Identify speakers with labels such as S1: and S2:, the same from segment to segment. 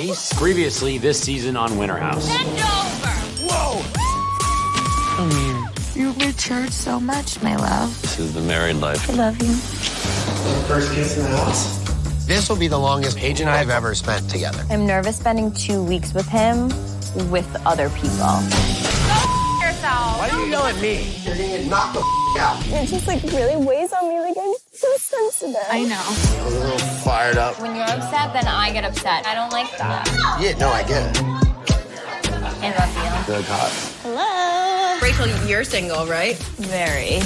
S1: There with her face? Previously this season on Winter House.
S2: Bend over!
S1: Whoa!
S3: Oh, Come here. You matured so much, my love.
S4: This is the married life.
S3: I love you.
S5: First kiss in the house.
S6: This will be the longest Paige and I have ever spent together.
S7: I'm nervous spending two weeks with him with other people.
S6: Yell at me? You're gonna get knocked the out.
S8: It just like really weighs on me. Like I'm so sensitive.
S2: I know.
S6: I was a little fired up.
S7: When you're upset, then I get upset. I don't like that.
S6: Yeah, no, I get it.
S7: I love you.
S6: Good hot.
S7: Hello.
S9: Rachel, you're single, right?
S7: Very.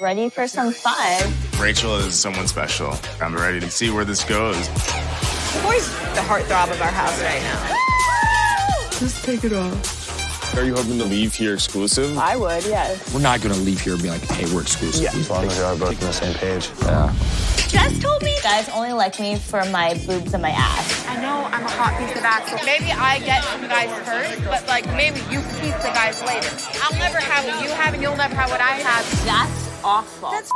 S7: Ready for some fun.
S10: Rachel is someone special. I'm ready to see where this goes.
S9: Boy's the heartthrob of our house right now.
S5: Just take it off.
S10: Are you hoping to leave here exclusive?
S8: I would, yes.
S11: We're not going to leave here and be like, hey, we're exclusive.
S6: Yeah. As long as you're both on the same page.
S11: Yeah.
S7: Jess told me guys only like me for my boobs and my ass.
S9: I know I'm a hot piece of ass, so maybe I get some guys first, but like maybe you keep the guys later. I'll never have what you have, and you'll never have what I have.
S7: That's awful.
S9: That's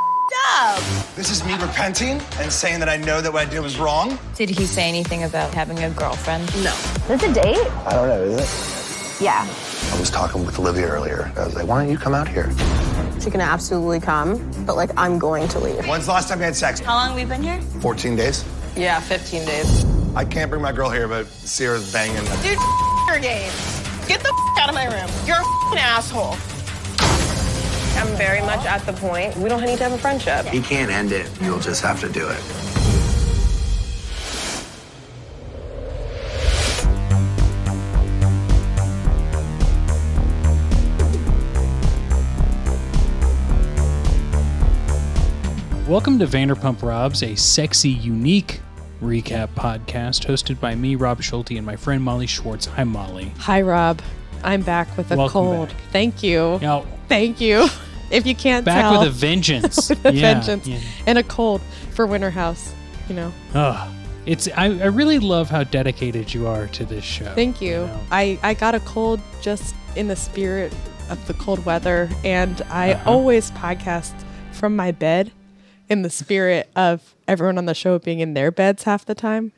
S9: up.
S5: This is me repenting and saying that I know that what I did was wrong.
S7: Did he say anything about having a girlfriend?
S9: No.
S7: Is this a date?
S6: I don't know, is it?
S7: Yeah.
S6: I was talking with Olivia earlier. I was like, why don't you come out here?
S8: She can absolutely come, but like I'm going to leave.
S5: When's the last time you had sex?
S7: How long have we been here?
S6: 14 days.
S9: Yeah, 15 days.
S5: I can't bring my girl here, but Ciara's banging.
S9: Dude, your game. Get the out of my room. You're an asshole. I'm very much at the point. We don't need to have a friendship.
S6: He can't end it. You'll just have to do it.
S12: Welcome to Vanderpump Robs, a sexy, unique recap podcast hosted by me, Rob Schulte, and my friend Molly Schwartz. Hi, Molly.
S13: Hi, Rob. I'm back with a
S12: Welcome
S13: cold.
S12: back.
S13: Thank you.
S12: Now,
S13: Thank you. If you can't
S12: back
S13: tell,
S12: with a vengeance.
S13: with a
S12: Yeah,
S13: vengeance
S12: yeah.
S13: and a cold for Winter House. You know.
S12: Ugh. it's I, I really love how dedicated you are to this show.
S13: Thank you.
S12: know.
S13: I I got a cold just in the spirit of the cold weather, and I
S12: Uh-huh.
S13: always podcast from my bed in the spirit of everyone on the show being in their beds half the time.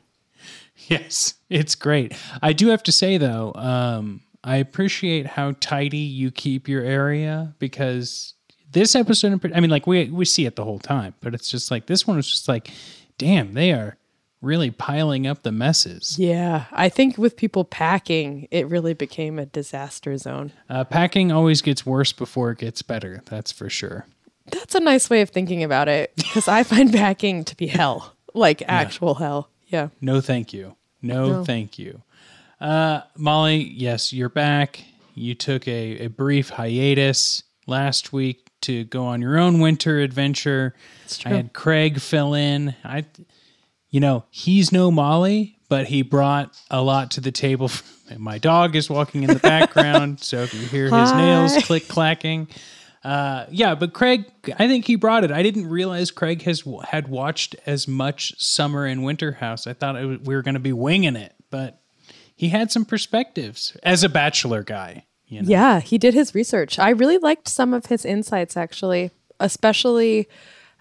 S12: Yes, it's great. I do have to say though, um, I appreciate how tidy you keep your area because this episode, I mean, like we we see it the whole time, but it's just like this one was just like, damn, they are really piling up the messes.
S13: Yeah, I think with people packing, it really became a disaster zone.
S12: Uh, packing always gets worse before it gets better. That's for sure.
S13: That's a nice way of thinking about it because I find packing to be hell, like actual hell. Yeah.
S12: No, thank you. No,
S13: No.
S12: thank you. Uh, Molly, yes, you're back. You took a, a brief hiatus last week to go on your own winter adventure. I
S13: true.
S12: had Craig fill in. I, you know, he's no Molly, but he brought a lot to the table. My dog is walking in the background, so if you hear his nails click clacking, uh, yeah. But Craig, I think he brought it. I didn't realize Craig has had watched as much Summer and Winter House. I thought it was, we were going to be winging it, but he had some perspectives as a Bachelor guy. You know?
S13: Yeah, he did his research. I really liked some of his insights actually, especially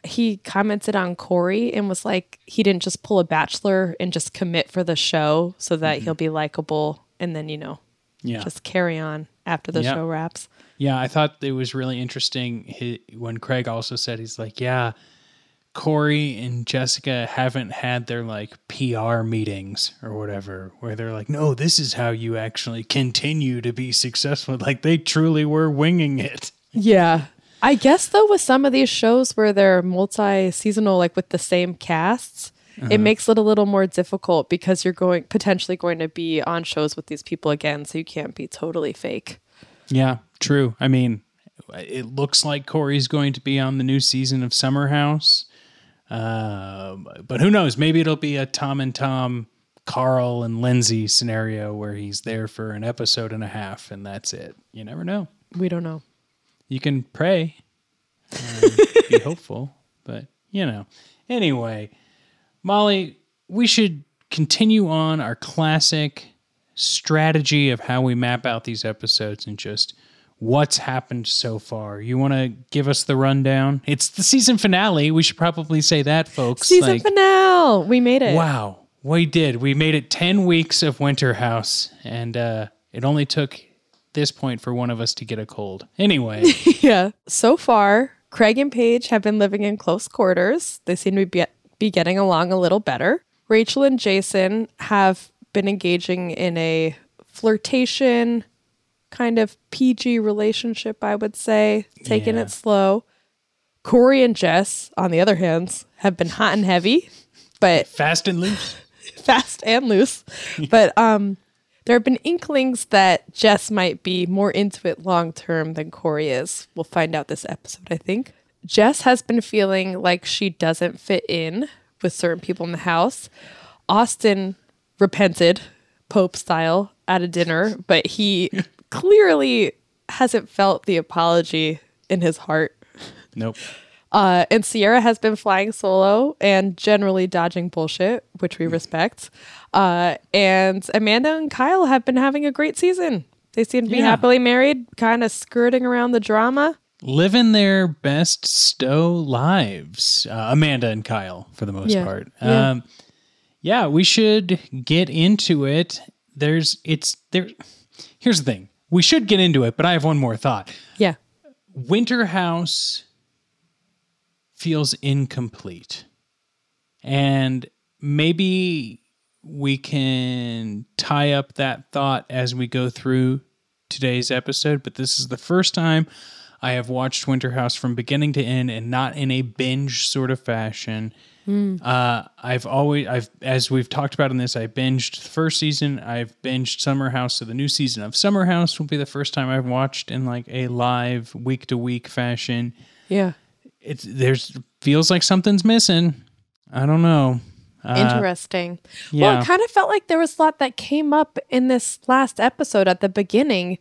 S13: he commented on Corey and was like he didn't just pull a bachelor and just commit for the show so that he'll be likable and then, you know,
S12: Yeah.
S13: just carry on after the
S12: Yep.
S13: show wraps.
S12: Yeah, I thought it was really interesting when Craig also said he's like, yeah, Corey and Jessica haven't had their like PR meetings or whatever, where they're like, no, this is how you actually continue to be successful. Like they truly were winging it.
S13: Yeah. I guess though with some of these shows where they're multi-seasonal like with the same casts,
S12: Uh-huh.
S13: it makes it a little more difficult because you're going potentially going to be on shows with these people again, so you can't be totally fake.
S12: Yeah, true. I mean, it looks like Corey's going to be on the new season of Summer House. Uh, but who knows? Maybe it'll be a Tom and Tom, Carl and Lindsay scenario where he's there for an episode and a half and that's it. You never know.
S13: We don't know.
S12: You can pray, um, be hopeful, but you know. Anyway, Molly, we should continue on our classic strategy of how we map out these episodes and just what's happened so far. You want to give us the rundown? It's the season finale. We should probably say that, folks.
S13: Season
S12: Like,
S13: finale. We made it.
S12: Wow, we did. We made it 10 weeks of Winter House, and uh, it only took this point for one of us to get a cold. Anyway,
S13: yeah. So far, Craig and Paige have been living in close quarters. They seem to be, be getting along a little better. Rachel and Jason have been engaging in a flirtation, kind of PG relationship, I would say, taking
S12: Yeah.
S13: it slow. Corey and Jess, on the other hand, have been hot and heavy, but
S12: fast and loose.
S13: fast and loose. but um there have been inklings that Jess might be more into it long term than Corey is. We'll find out this episode, I think. Jess has been feeling like she doesn't fit in with certain people in the house. Austin repented, Pope style, at a dinner, but he clearly hasn't felt the apology in his heart.
S12: Nope.
S13: Uh, and Ciara has been flying solo and generally dodging bullshit, which we respect. Uh, and Amanda and Kyle have been having a great season. They seem to be
S12: Yeah.
S13: happily married, kind of skirting around the drama.
S12: Living their best Stowe lives. Uh, Amanda and Kyle, for the most
S13: Yeah.
S12: part.
S13: Yeah.
S12: Um, yeah, we should get into it. There's, it's there. Here's the thing. We should get into it, but I have one more thought.
S13: Yeah.
S12: Winter House feels incomplete. And maybe we can tie up that thought as we go through today's episode, but this is the first time I have watched Winter House from beginning to end and not in a binge sort of fashion.
S13: Mm.
S12: Uh, I've always, I've as we've talked about in this, I binged the first season. I've binged Summer House, so the new season of Summer House will be the first time I've watched in like a live week to week fashion.
S13: Yeah.
S12: It's there's feels like something's missing. I don't know. Uh,
S13: Interesting. Well, it kind of felt like there was a lot that came up in this last episode at the beginning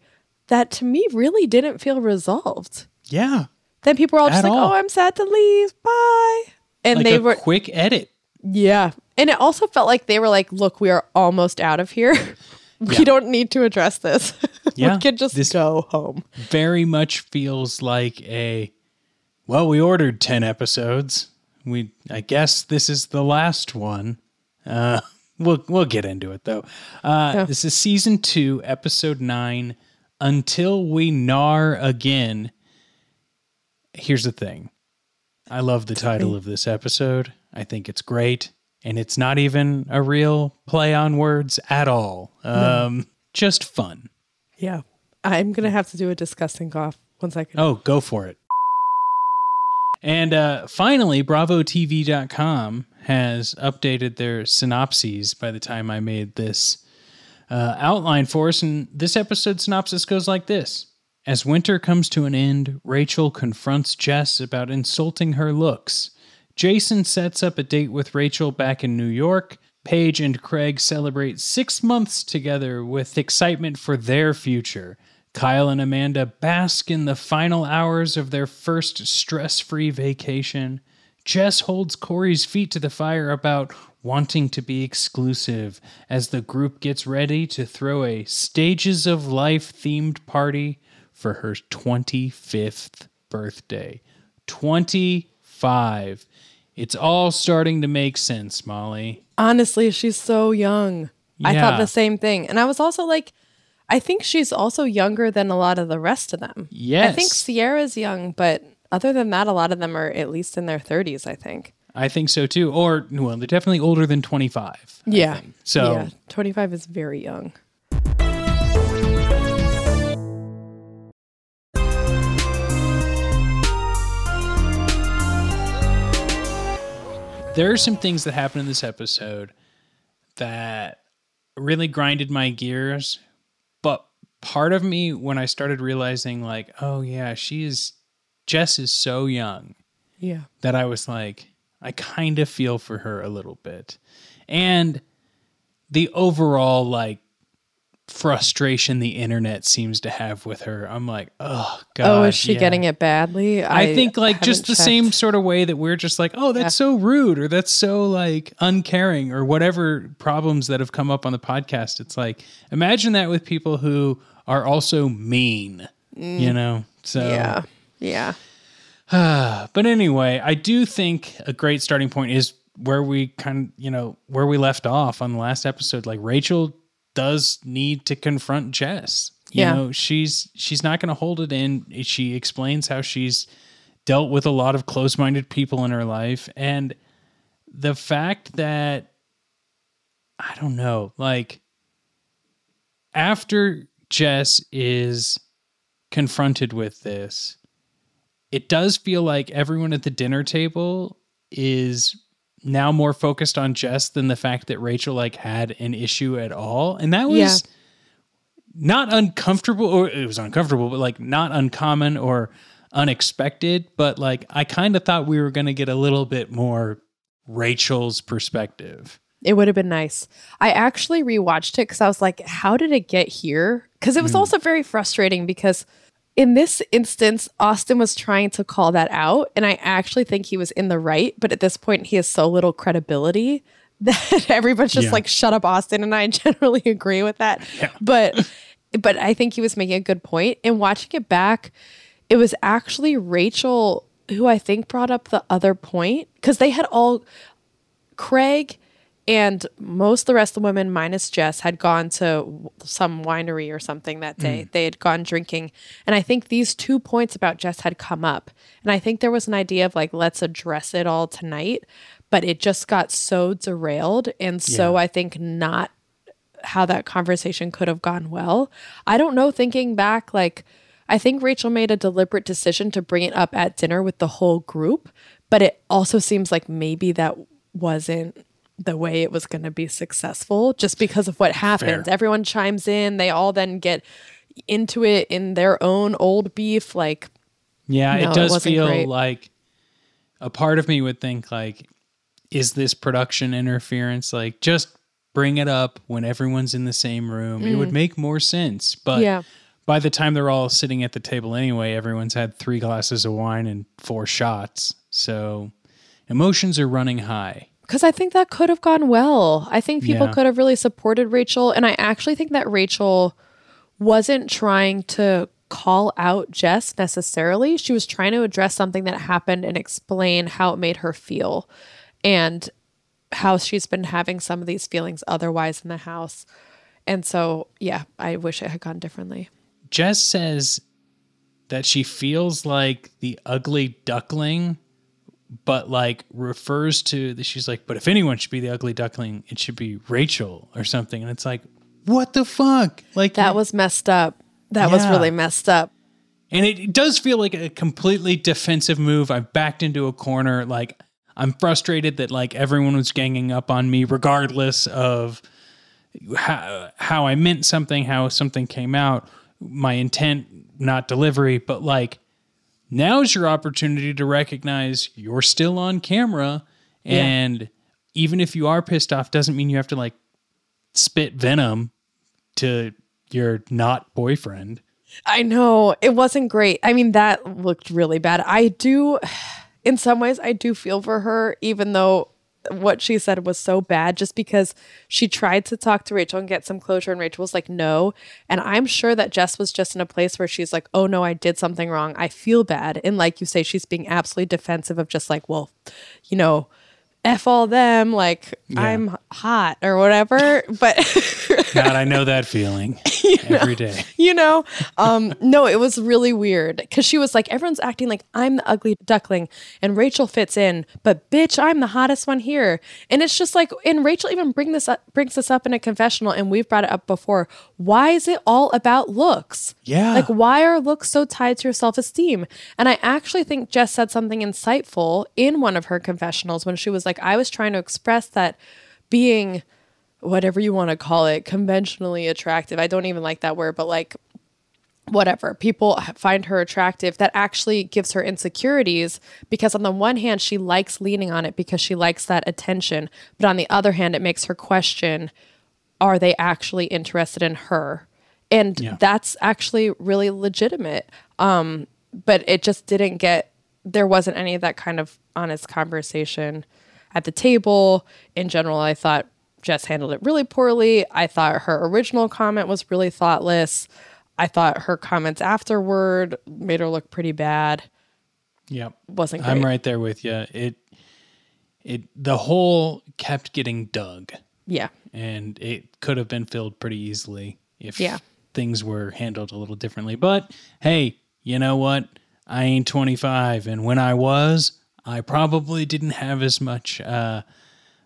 S13: that to me really didn't feel resolved.
S12: Yeah,
S13: Then people were all just
S12: At
S13: like,
S12: all.
S13: oh, I'm sad to leave. Bye. And
S12: like
S13: they
S12: a
S13: were,
S12: quick edit.
S13: yeah. And it also felt like they were like, look, we are almost out of here. we
S12: Yeah.
S13: don't need to address this.
S12: Yeah,
S13: we can just
S12: this-
S13: go home.
S12: Very much feels like a well, we ordered ten episodes. We I guess this is the last one. Uh, we'll we'll get into it though. Uh,
S13: Yeah.
S12: This is season two, episode nine. Until we gnar again. Here's the thing. I love the title of this episode. I think it's great. And it's not even a real play on words at all. Um, Just fun.
S13: Yeah. I'm going to have to do a disgusting cough. One second.
S12: Oh, go for it. And uh, finally, BravoTV.com has updated their synopses by the time I made this uh, outline for us. And this episode synopsis goes like this As winter comes to an end, Rachel confronts Jess about insulting her looks. Jason sets up a date with Rachel back in New York. Paige and Craig celebrate six months together with excitement for their future. Kyle and Amanda bask in the final hours of their first stress free vacation. Jess holds Corey's feet to the fire about wanting to be exclusive as the group gets ready to throw a Stages of Life themed party for her 25th birthday. 25. It's all starting to make sense, Molly.
S13: Honestly, she's so young. I thought the same thing. And I was also like, I think she's also younger than a lot of the rest of them.
S12: Yes.
S13: I think Ciara's young, but other than that, a lot of them are at least in their 30s, I think.
S12: I think so too. Or well, they're definitely older than 25.
S13: Yeah.
S12: So
S13: yeah, 25 is very young.
S12: there are some things that happen in this episode that really grinded my gears. But part of me, when I started realizing, like, oh yeah, she is, Jess is so young
S13: Yeah.
S12: that I was like, I kind of feel for her a little bit. And the overall, like, frustration the internet seems to have with her, I'm like, oh, God.
S13: oh, is she
S12: yeah.
S13: getting it badly?
S12: I, think like just the
S13: checked.
S12: same sort of way that we're just like, oh, that's so rude or that's so like uncaring or whatever problems that have come up on the podcast. It's like imagine that with people who are also mean,
S13: Mm.
S12: you know. So
S13: Yeah. Yeah.
S12: but anyway, I do think a great starting point is where we kind of, you know, where we left off on the last episode. Like Rachel does need to confront Jess. You
S13: Yeah.
S12: know, she's she's not going to hold it in. She explains how she's dealt with a lot of close-minded people in her life and the fact that I don't know, like after Jess is confronted with this, it does feel like everyone at the dinner table is now more focused on Jess than the fact that Rachel like had an issue at all. And that was
S13: Yeah.
S12: not uncomfortable or it was uncomfortable, but like not uncommon or unexpected. But like I kind of thought we were gonna get a little bit more Rachel's perspective.
S13: It would have been nice. I actually rewatched it because I was like, how did it get here? Because it was
S12: Mm.
S13: also very frustrating because in this instance, Austin was trying to call that out. And I actually think he was in the right. But at this point, he has so little credibility that everyone's just
S4: Yeah.
S13: like, shut up, Austin. And I generally agree with that. But but I think he was making a good point. And watching it back, it was actually Rachel who I think brought up the other point because they had all Craig and most of the rest of the women, minus Jess, had gone to some winery or something that day.
S4: Mm.
S13: They had gone drinking. And I think these two points about Jess had come up. And I think there was an idea of like, let's address it all tonight. But it just got so derailed. And so
S4: Yeah.
S13: I think not how that conversation could have gone well. I don't know, thinking back, like, I think Rachel made a deliberate decision to bring it up at dinner with the whole group, but it also seems like maybe that wasn't the way it was going to be successful just because of what happens.
S12: Fair.
S13: Everyone chimes in, they all then get into it in their own old beef. Like,
S12: Yeah,
S13: No,
S12: it
S13: it
S12: does
S13: wasn't
S12: feel
S13: great.
S12: like a part of me would think like, is this production interference? Like, just bring it up when everyone's in the same room. It would
S13: Mm.
S12: make more sense. But
S13: Yeah.
S12: by the time they're all sitting at the table anyway, everyone's had three glasses of wine and four shots. So emotions are running high.
S13: Because I think that could have gone well. I think people
S12: Yeah.
S13: could have really supported Rachel. And I actually think that Rachel wasn't trying to call out Jess necessarily. She was trying to address something that happened and explain how it made her feel and how she's been having some of these feelings otherwise in the house. And so, yeah, I wish it had gone differently.
S12: Jess says that she feels like the ugly duckling, but like refers to the, she's like, but if anyone should be the ugly duckling, it should be Rachel or something. And it's like, what the fuck? Like
S13: That was messed up. That was really messed up.
S12: And it, it does feel like a completely defensive move. I've backed into a corner. Like I'm frustrated that like everyone was ganging up on me, regardless of how, how I meant something, how something came out, my intent, not delivery. But like now's your opportunity to recognize you're still on camera.
S13: Yeah.
S12: And even if you are pissed off, doesn't mean you have to like spit venom to your not boyfriend.
S13: I know it wasn't great. I mean, that looked really bad. I do, in some ways, I do feel for her, even though what she said was so bad, just because she tried to talk to Rachel and get some closure, and Rachel was like, no. And I'm sure that Jess was just in a place where she's like, oh no, I did something wrong. I feel bad. And like you say, she's being absolutely defensive of just like, well, you know, F all them, like
S12: Yeah.
S13: I'm hot or whatever. But
S12: God, I know that feeling every day.
S13: you know um no it was really weird because she was like everyone's acting like i'm the ugly duckling and rachel fits in but bitch i'm the hottest one here and it's just like and rachel even bring this up brings this up in a confessional and we've brought it up before why is it all about looks
S12: Yeah.
S13: like why are looks so tied to your self-esteem and i actually think jess said something insightful in one of her confessionals when she was like i was trying to express that being whatever you want to call it, conventionally attractive. I don't even like that word, but like whatever. People find her attractive. That actually gives her insecurities because on the one hand she likes leaning on it because she likes that attention, but on the other hand it makes her question are they actually interested in her? And
S12: Yeah.
S13: that's actually really legitimate. Um but it just didn't get there wasn't any of that kind of honest conversation at the table. In general, I thought Jess handled it really poorly. I thought her original comment was really thoughtless. I thought her comments afterward made her look pretty bad.
S12: Yep.
S13: Wasn't
S12: I'm right there with you. It it the hole kept getting dug
S13: Yeah.
S12: and it could have been filled pretty easily if
S13: Yeah.
S12: things were handled a little differently. But hey, you know what? I ain't 25 and when I was, I probably didn't have as much uh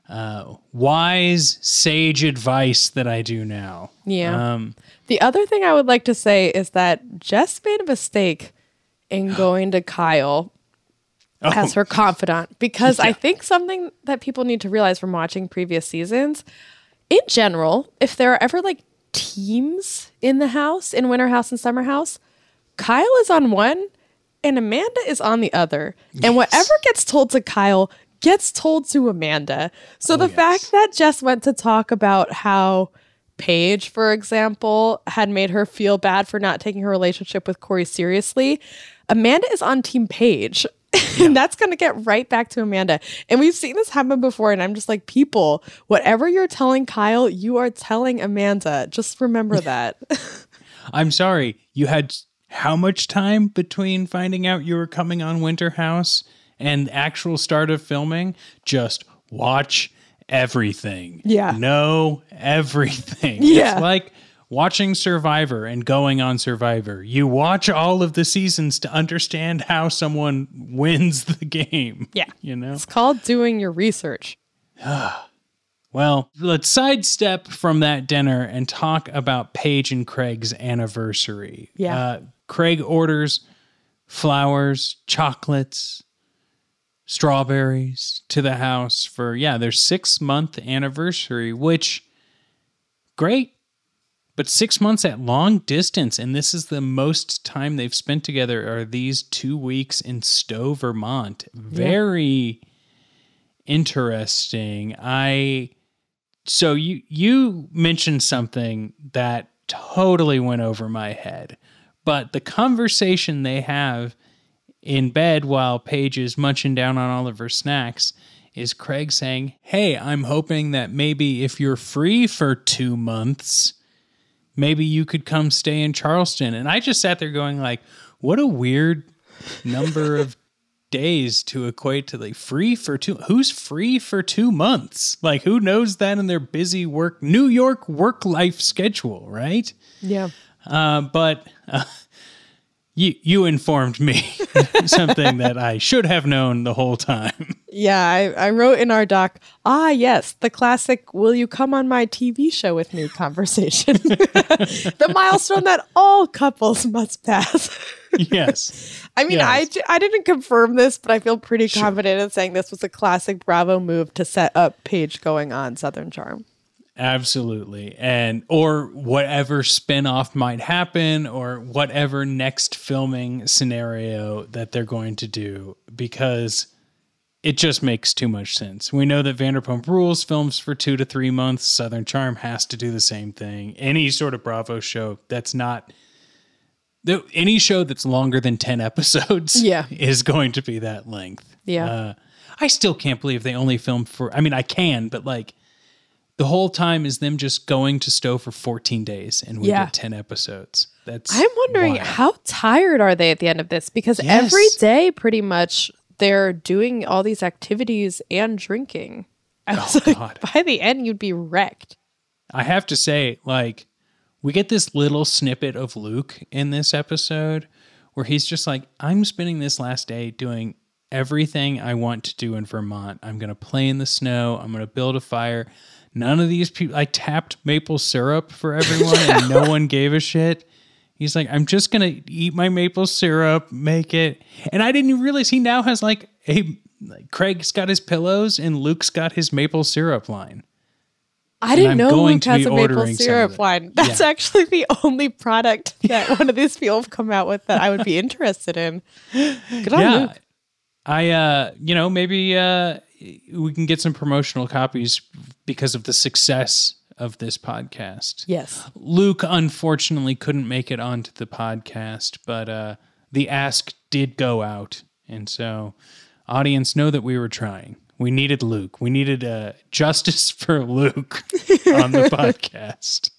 S12: uh wise sage advice that I do now.
S13: Yeah.
S12: Um
S13: The other thing I would like to say is that Jess made a mistake in going to Kyle as her confidant because I think something that people need to realize from watching previous seasons, in general, if there are ever like teams in the house, in Winter House and Summer House, Kyle is on one and Amanda is on the other. And whatever gets told to Kyle gets told to Amanda. So the oh, fact that Jess went to talk about how Paige, for example, had made her feel bad for not taking her relationship with Corey seriously, Amanda is on Team Paige. and that's going to get right back to Amanda. And we've seen this happen before. And I'm just like, people, whatever you're telling Kyle, you are telling Amanda. Just remember that.
S12: I'm sorry, you had how much time between finding out you were coming on Winter House and actual start of filming? Just watch everything.
S13: Yeah.
S12: Know everything.
S13: Yeah.
S12: It's like watching Survivor and going on Survivor. You watch all of the seasons to understand how someone wins the game.
S13: Yeah.
S12: You know?
S13: it's called doing your research.
S12: Well, let's sidestep from that dinner and talk about Paige and Craig's anniversary.
S13: Yeah.
S12: Uh, Craig orders flowers, chocolates, strawberries to the house for, yeah, their six month anniversary, which, great. But six months at long distance, and this is the most time they've spent together, are these two weeks in Stowe, Vermont. Very interesting. I so you you mentioned something that totally went over my head. But the conversation they have in bed while Paige is munching down on all of her snacks is Craig saying, Hey, I'm hoping that maybe if you're free for two months, maybe you could come stay in Charleston. And I just sat there going, like, what a weird number of days to equate to like free for two who's free for two months like who knows that in their busy work new york work life schedule right
S13: Yeah.
S12: Uh, but uh, you you informed me something that i should have known the whole time
S13: Yeah, I, I wrote in our doc, ah, yes, the classic, will you come on my TV show with me conversation. the milestone that all couples must pass.
S12: yes
S13: I mean, I, I didn't confirm this, but I feel pretty confident in saying this was a classic Bravo move to set up Paige going on Southern Charm.
S12: Absolutely. And or whatever spin-off might happen or whatever next filming scenario that they're going to do because it just makes too much sense. We know that Vanderpump Rules films for 2 to 3 months. Southern Charm has to do the same thing. Any sort of Bravo show that's not the, any show that's longer than 10 episodes
S13: Yeah.
S12: is going to be that length.
S13: Yeah.
S12: Uh, I still can't believe they only filmed for I mean I can, but like the whole time is them just going to Stowe for 14 days and we
S13: Yeah.
S12: get 10 episodes. That's
S13: I'm wondering
S12: wild.
S13: how tired are they at the end of this? Because
S12: Yes.
S13: every day, pretty much, they're doing all these activities and drinking. I was
S12: Oh,
S13: like,
S12: God.
S13: by the end, you'd be wrecked.
S12: I have to say, like, we get this little snippet of Luke in this episode where he's just like, I'm spending this last day doing everything I want to do in Vermont. I'm going to play in the snow. I'm going to build a fire. None of these people, I tapped maple syrup for everyone and no one gave a shit. He's like, I'm just going to eat my maple syrup, make it. And I didn't realize he now has like a, like Craig's got his pillows and Luke's got his maple syrup line.
S13: I didn't know Luke has a maple
S12: ordering some of
S13: syrup line. That's
S12: Yeah.
S13: actually the only product that one of these people have come out with that I would be interested in. Good on
S12: yeah.
S13: Luke.
S12: I uh you know maybe uh we can get some promotional copies because of the success of this podcast.
S13: Yes.
S12: Luke unfortunately couldn't make it onto the podcast, but uh the ask did go out and so audience know that we were trying. We needed Luke. We needed uh justice for Luke on the podcast.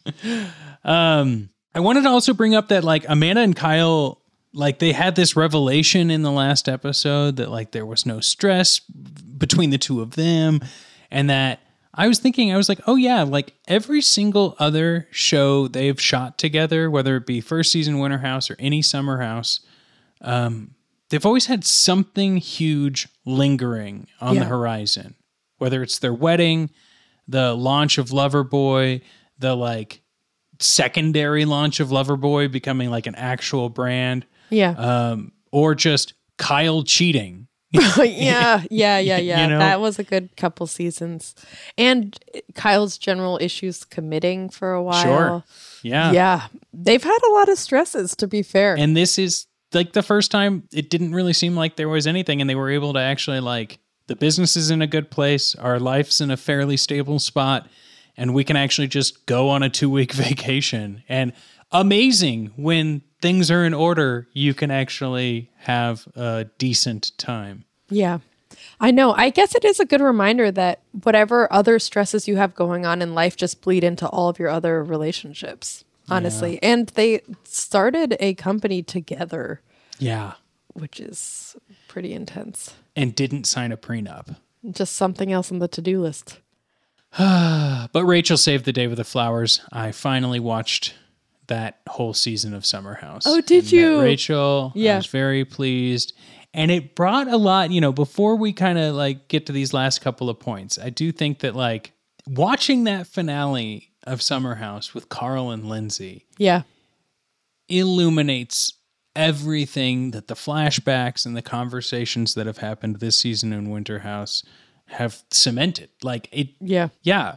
S12: Um I wanted to also bring up that like Amanda and Kyle like they had this revelation in the last episode that like there was no stress between the two of them and that I was thinking I was like oh yeah like every single other show they've shot together whether it be first season Winter House or any Summer House um they've always had something huge lingering on the horizon whether it's their wedding the launch of Loverboy the like secondary launch of Loverboy becoming like an actual brand
S13: Yeah.
S12: um, or just Kyle cheating.
S13: yeah, yeah, yeah, yeah.
S12: You know?
S13: That was a good couple seasons. And Kyle's general issues committing for a while.
S12: Sure. Yeah.
S13: Yeah. They've had a lot of stresses, to be fair.
S12: And this is like the first time it didn't really seem like there was anything, and they were able to actually like the business is in a good place, our life's in a fairly stable spot, and we can actually just go on a two week vacation. And amazing when things are in order, you can actually have a decent time.
S13: Yeah. I know. I guess it is a good reminder that whatever other stresses you have going on in life just bleed into all of your other relationships, honestly. And they started a company together,
S12: Yeah.
S13: which is pretty intense.
S12: And didn't sign a prenup.
S13: Just something else on the to do list.
S12: But Rachel saved the day with the flowers. I finally watched that whole season of Summer House.
S13: Oh, did you?
S12: Rachel.
S13: Yeah.
S12: I was very pleased. And it brought a lot, you know, before we kind of like get to these last couple of points, I do think that like watching that finale of Summer House with Carl and Lindsay
S13: Yeah.
S12: illuminates everything that the flashbacks and the conversations that have happened this season in Winter House have cemented. Like it
S13: Yeah.
S12: yeah,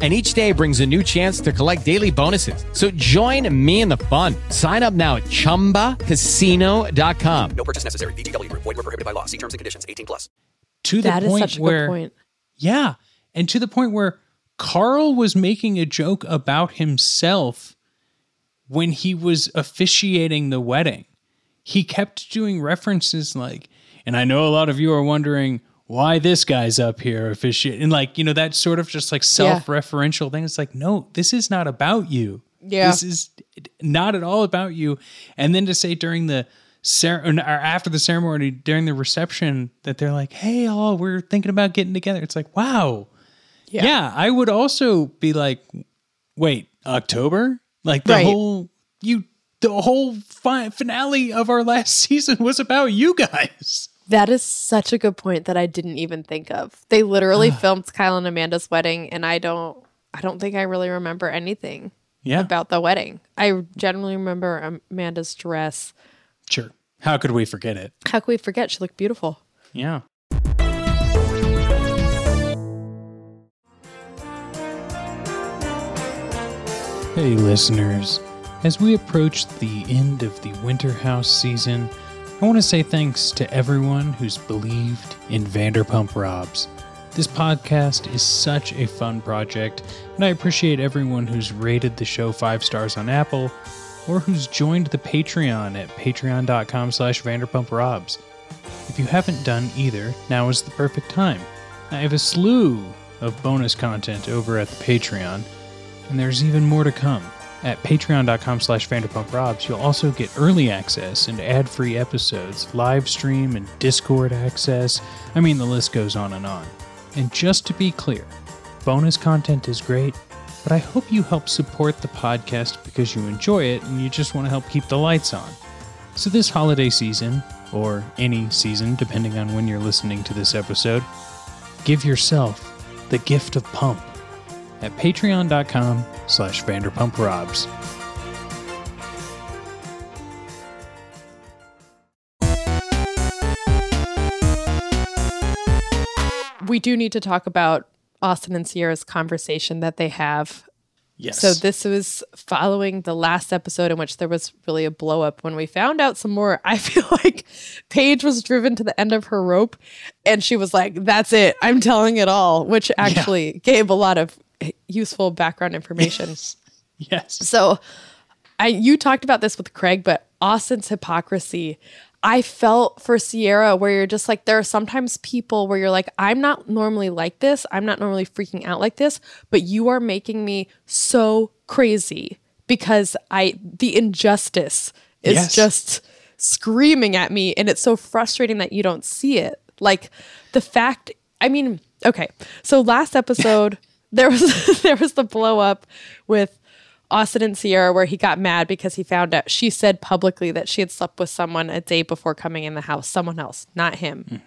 S4: And each day brings a new chance to collect daily bonuses. So join me in the fun. Sign up now at chumbacasino.com.
S14: No purchase necessary. VGW Group. Void were prohibited by law. See terms and conditions. 18 plus.
S12: To the
S13: That is
S12: point
S13: such a
S12: where
S13: good point.
S12: Yeah, and to the point where Carl was making a joke about himself when he was officiating the wedding. He kept doing references like, and I know a lot of you are wondering why this guy's up here officiating. And like, you know, that sort of just like self referential thing. It's like, no, this is not about you.
S13: Yeah.
S12: This is not at all about you. And then to say during the ceremony or after the ceremony, during the reception, that they're like, hey, all, we're thinking about getting together. It's like, wow. Yeah. I would also be like, wait, October? Like the
S13: Right.
S12: whole, you, the whole fi- finale of our last season was about you guys.
S13: That is such a good point that I didn't even think of. They literally filmed Kyle and Amanda's wedding, and I don't, I don't think I really remember anything
S12: Yeah.
S13: about the wedding. I generally remember Amanda's dress.
S12: Sure. How could we forget it?
S13: How could we forget? She looked beautiful.
S12: Yeah. Hey, listeners. As we approach the end of the Winter House season, I want to say thanks to everyone who's believed in Vanderpump Robs. This podcast is such a fun project, and I appreciate everyone who's rated the show five stars on Apple or who's joined the Patreon at patreon.com slash vanderpumprobs. If you haven't done either, now is the perfect time. I have a slew of bonus content over at the Patreon, and there's even more to come. At patreon.com slash vanderpumprobs, you'll also get early access and ad-free episodes, live stream and Discord access. I mean, the list goes on and on. And just to be clear, bonus content is great, but I hope you help support the podcast because you enjoy it and you just want to help keep the lights on. So this holiday season, or any season depending on when you're listening to this episode, give yourself the gift of pump at patreon.com slash vanderpumprobs.
S13: We do need to talk about Austin and Ciara's conversation that they have.
S12: Yes.
S13: So this was following the last episode in which there was really a blow up. When we found out some more, I feel like Paige was driven to the end of her rope and she was like, That's it. I'm telling it all, which actually gave a lot of useful background information.
S12: Yes.
S13: So I you talked about this with Craig, but Austin's hypocrisy. I felt for Ciara where you're just like there are sometimes people where you're like I'm not normally like this. I'm not normally freaking out like this, but you are making me so crazy because I the injustice is
S12: Yes.
S13: just screaming at me and it's so frustrating that you don't see it. Like the fact I mean, okay. So last episode there was there was the blow up with Austin and Ciara where he got mad because he found out she said publicly that she had slept with someone a day before coming in the house, someone else, not him.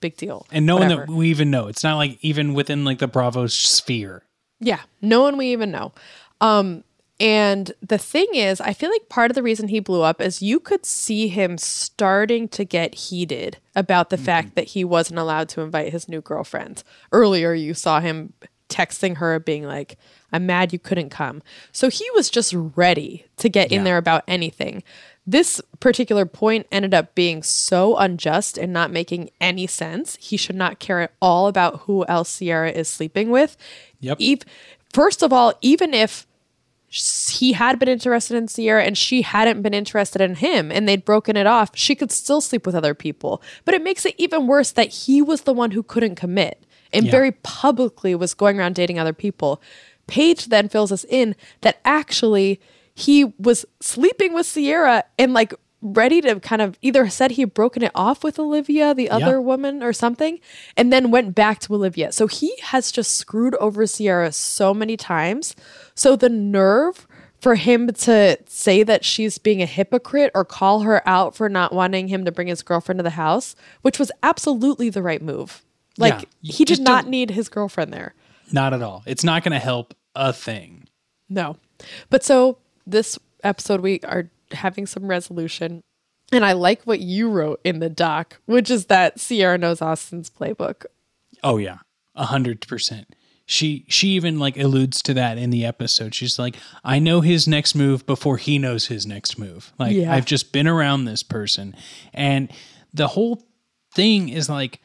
S13: Big deal.
S12: And no one that we even know. It's not like even within like the Bravo sphere.
S13: Yeah, no one we even know. Um, and the thing is, I feel like part of the reason he blew up is you could see him starting to get heated about the fact that he wasn't allowed to invite his new girlfriend. Earlier, you saw him texting her, being like, I'm mad you couldn't come. So he was just ready to get in there about anything. This particular point ended up being so unjust and not making any sense. He should not care at all about who else Ciara is sleeping with.
S12: Yep.
S13: Eve, first of all, even if he had been interested in Ciara and she hadn't been interested in him and they'd broken it off, she could still sleep with other people. But it makes it even worse that he was the one who couldn't commit and
S15: Yeah.
S13: very publicly was going around dating other people. Paige then fills us in that actually he was sleeping with Ciara and like ready to kind of either said he had broken it off with Olivia, the other
S15: Yeah.
S13: woman, or something, and then went back to Olivia. So he has just screwed over Ciara so many times. So the nerve for him to say that she's being a hypocrite or call her out for not wanting him to bring his girlfriend to the house, which was absolutely the right move. Like
S12: Yeah.
S13: he did not need his girlfriend there.
S12: Not at all. It's not going to help a thing.
S13: No. But so this episode, we are having some resolution. And I like what you wrote in the doc, which is that Ciara knows Austin's playbook.
S12: Oh yeah, a hundred percent. She she even like alludes to that in the episode. She's like, I know his next move before he knows his next move. Like
S13: Yeah.
S12: I've just been around this person, and the whole thing is like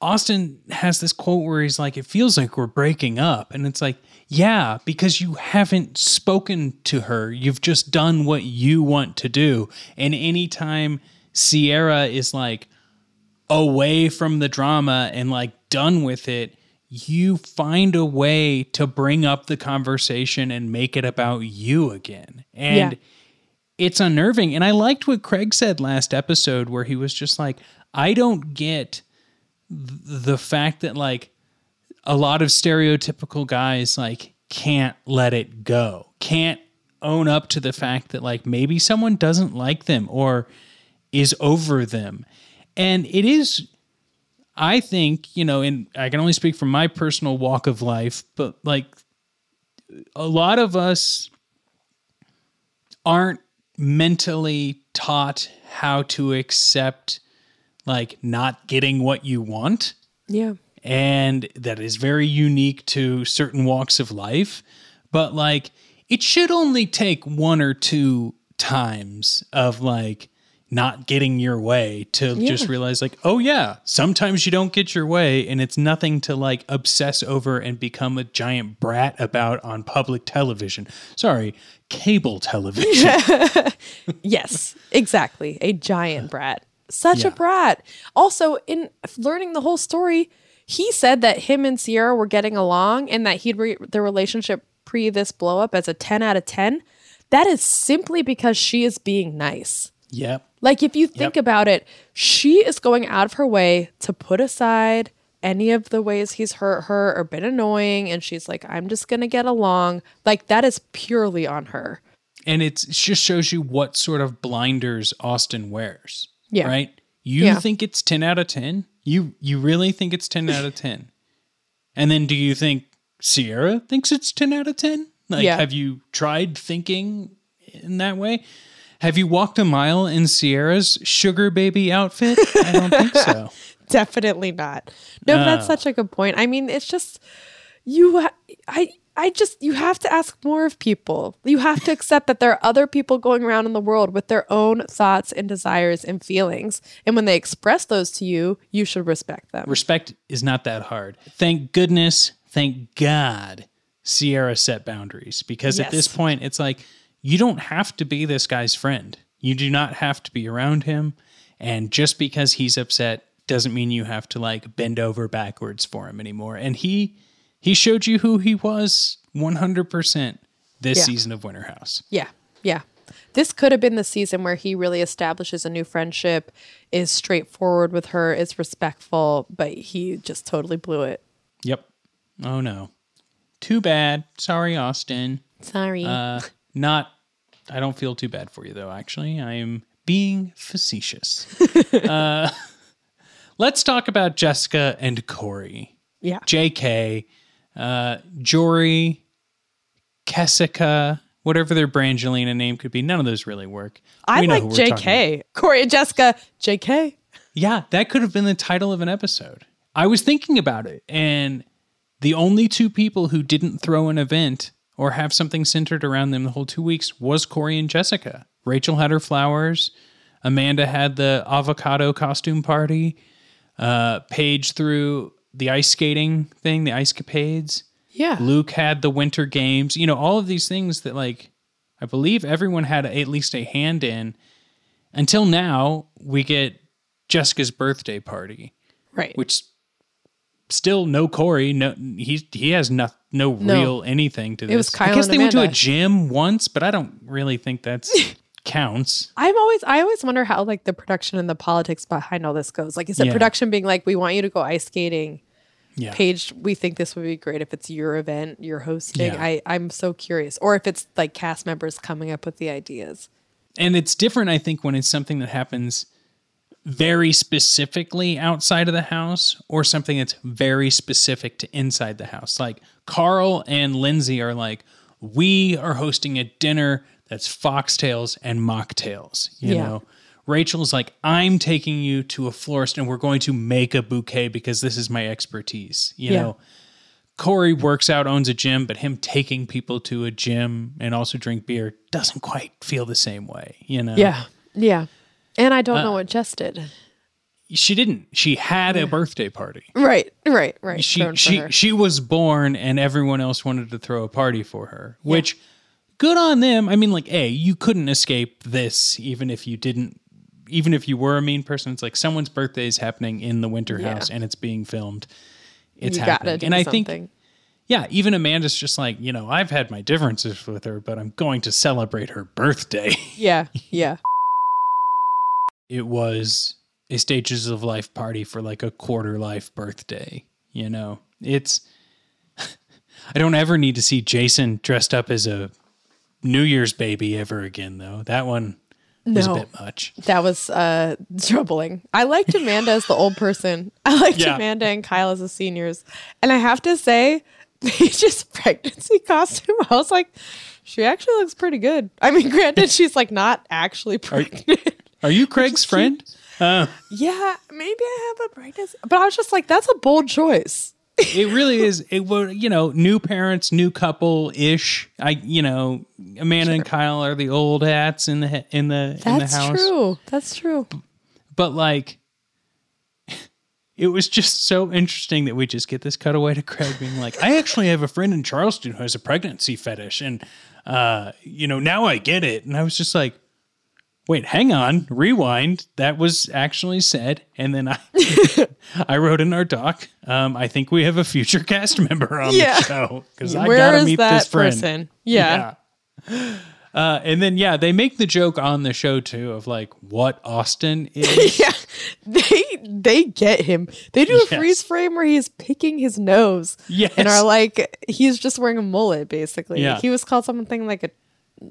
S12: Austin has this quote where he's like, "It feels like we're breaking up," and it's like, yeah, because you haven't spoken to her. You've just done what you want to do, and anytime Ciara is like away from the drama and like done with it, you find a way to bring up the conversation and make it about you again. And
S13: Yeah.
S12: it's unnerving. And I liked what Craig said last episode where he was just like, I don't get the fact that like a lot of stereotypical guys like can't let it go, can't own up to the fact that like maybe someone doesn't like them or is over them. And it is I think, you know, and I can only speak from my personal walk of life, but like a lot of us aren't mentally taught how to accept like not getting what you want.
S13: Yeah.
S12: And that is very unique to certain walks of life. But like, it should only take one or two times of like not getting your way to
S13: Yeah.
S12: just realize like oh yeah sometimes you don't get your way and it's nothing to like obsess over and become a giant brat about on public television sorry cable television
S13: yes, exactly. A giant brat. Such
S12: Yeah.
S13: a brat. Also, in learning the whole story, he said that him and Ciara were getting along and that he'd re- their relationship pre this blow up as a 10 out of 10. That is simply because she is being nice.
S12: yep
S13: Like, if you think about it, she is going out of her way to put aside any of the ways he's hurt her or been annoying. And she's like, I'm just going to get along. Like, that is purely on her.
S12: and it's, it just shows you what sort of blinders Austin wears.
S13: Yeah.
S12: Right? You
S13: Yeah.
S12: think it's 10 out of 10? You you really think it's 10 out of 10? And then do you think Ciara thinks it's 10 out of 10? Like
S13: Yeah.
S12: have you tried thinking in that way? Have you walked a mile in Ciara's sugar baby outfit? I don't think so.
S13: Definitely not. No, but that's such a good point. I mean, it's just you. I. I just you have to ask more of people. You have to accept that there are other people going around in the world with their own thoughts and desires and feelings, and when they express those to you, you should respect them.
S12: Respect is not that hard. Thank goodness, thank God, Ciara set boundaries because at this point, it's like you don't have to be this guy's friend. You do not have to be around him. And just because he's upset doesn't mean you have to like bend over backwards for him anymore. And he he showed you who he was 100% this
S13: Yeah.
S12: season of Winter House.
S13: Yeah, yeah. This could have been the season where he really establishes a new friendship, is straightforward with her, is respectful, but he just totally blew it.
S12: Yep. Oh no. Too bad. Sorry, Austin.
S13: Sorry.
S12: Uh, not. I don't feel too bad for you though. Actually, I am being facetious. uh, let's talk about Jessica and Corey.
S13: Yeah.
S12: J.K. Uh, Jory, Kessica, whatever their Brangelina name could be. None of those really work.
S13: I
S12: We
S13: like
S12: who we're talking about.
S13: JK. Corey and Jessica, JK.
S12: Yeah, that could have been the title of an episode. I was thinking about it, and the only two people who didn't throw an event or have something centered around them the whole two weeks was Corey and Jessica. Rachel had her flowers. Amanda had the avocado costume party. Uh, Paige threw the ice skating thing, the ice capades.
S13: Yeah.
S12: Luke had the winter games. You know, all of these things that, like, I believe everyone had at least a hand in. Until now, we get Jessica's birthday party,
S13: Right.
S12: which still no Corey. No, he he has no no,
S13: No.
S12: real anything to this.
S13: It was
S12: I
S13: Kyle
S12: guess
S13: and
S12: they went to a gym once, but I don't really think that's counts.
S13: I'm always I always wonder how like the production and the politics behind all this goes. Like is it
S12: Yeah.
S13: production being like, we want you to go ice skating?
S12: Yeah.
S13: Paige, we think this would be great if it's your event, you're hosting.
S12: Yeah.
S13: I, I'm so curious. Or if it's like cast members coming up with the ideas.
S12: And it's different, I think, when it's something that happens very specifically outside of the house or something that's very specific to inside the house. Like Carl and Lindsay are like, we are hosting a dinner that's foxtails and mocktails, you
S13: Yeah.
S12: know? Rachel's like, I'm taking you to a florist and we're going to make a bouquet because this is my expertise, you
S13: Yeah.
S12: know? Corey works out, owns a gym, but him taking people to a gym and also drink beer doesn't quite feel the same way, you know?
S13: Yeah. Yeah. And I don't
S12: Uh,
S13: know what Jess did.
S12: She didn't. She had a birthday party.
S13: Right, right, right.
S12: She she she was born and everyone else wanted to throw a party for her, which good on them. I mean like, A, you couldn't escape this even if you didn't even if you were a mean person. It's like someone's birthday is happening in the winter
S13: Yeah.
S12: house and it's being filmed. It's
S13: you gotta
S12: happening.
S13: do
S12: and I
S13: something.
S12: think yeah, even Amanda's just like, you know, I've had my differences with her, but I'm going to celebrate her birthday.
S13: Yeah, yeah.
S12: it was a stages of life party for like a quarter life birthday. You know, it's, I don't ever need to see Jason dressed up as a New Year's baby ever again, though. That one was
S13: No.
S12: a bit much.
S13: That was uh troubling. I liked Amanda as the old person. I liked
S12: Yeah.
S13: Amanda and Kyle as the seniors. And I have to say, Paige's pregnancy costume, I was like, she actually looks pretty good. I mean, granted, she's like not actually pregnant.
S12: Are you Craig's friend? Uh,
S13: yeah, maybe I have a pregnancy. But I was just like, that's a bold choice.
S12: It really is. It was, you know, new parents, new couple ish. I, you know, Amanda and Kyle are the old hats in the in the in the
S13: That's
S12: house.
S13: true. That's true.
S12: But like, it was just so interesting that we just get this cutaway to Craig being like, "I actually have a friend in Charleston who has a pregnancy fetish, and uh, you know, now I get it." And I was just like, "Wait, hang on, rewind. That was actually said." And then I, I wrote in our doc, um, "I think we have a future cast member on
S13: Yeah.
S12: the show because I gotta
S13: is
S12: meet this friend."
S13: person? Yeah.
S12: Yeah. Uh, and then yeah, they make the joke on the show too of like what Austin is.
S13: yeah, they they get him. They do a
S12: Yes.
S13: freeze frame where he's picking his nose.
S12: Yes.
S13: and are like he's just wearing a mullet. Basically,
S12: Yeah.
S13: he was called something like a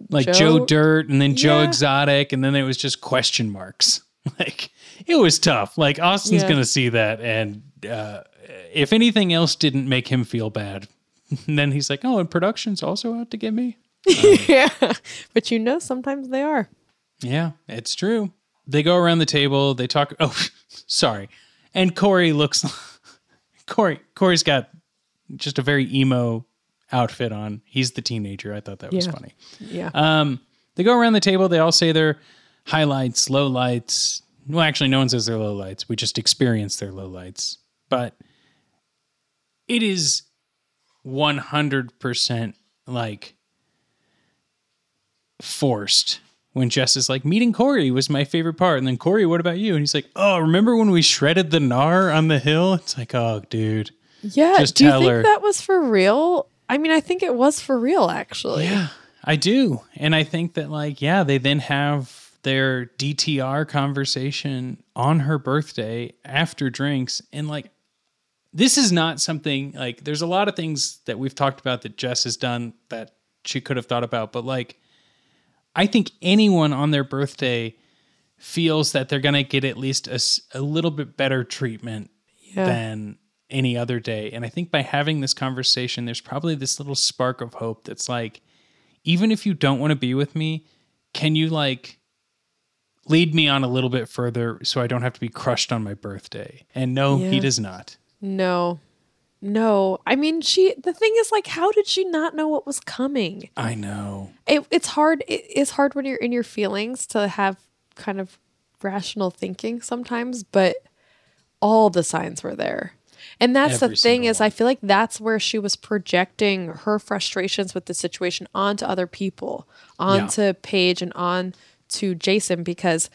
S12: like Joe,
S13: Joe-
S12: Dirt and then Joe
S13: Yeah.
S12: Exotic, and then it was just question marks. Like it was tough. Like Austin's
S13: Yeah.
S12: gonna see that, and uh, if anything else didn't make him feel bad, then he's like, "Oh, and production's also out to get me."
S13: yeah. But you know, sometimes they are.
S12: Yeah, it's true. They go around the table. They talk. Oh, sorry. And Corey looks. Corey. Corey's got just a very emo outfit on. He's the teenager. I thought that was
S13: Yeah.
S12: funny.
S13: Yeah.
S12: Um, they go around the table. They all say their highlights, low lights. Well, actually, no one says their low lights. We just experience their low lights. But it is 100% like forced when Jess is like, meeting Corey was my favorite part. And then, Corey, what about you? And he's like, oh, remember when we shredded the gnar on the hill? It's like, oh, dude.
S13: Yeah.
S12: Just
S13: do you think
S12: her.
S13: that was for real? I mean, I think it was for real, actually.
S12: Yeah, I do. And I think that, like, yeah, they then have their DTR conversation on her birthday after drinks. And, like, this is not something like there's a lot of things that we've talked about that Jess has done that she could have thought about. But, like, I think anyone on their birthday feels that they're going to get at least a, a little bit better treatment
S13: Yeah.
S12: than any other day. And I think by having this conversation, there's probably this little spark of hope that's like, even if you don't want to be with me, can you like lead me on a little bit further so I don't have to be crushed on my birthday? And no, he does not.
S13: No. No. I mean, she, the thing is, like, how did she not know what was coming?
S12: I know.
S13: It, it's hard. It, it's hard when you're in your feelings to have kind of rational thinking sometimes, but all the signs were there. And that's
S12: Every
S13: the thing is I feel like that's where she was projecting her frustrations with the situation onto other people, onto Paige and on to Jason because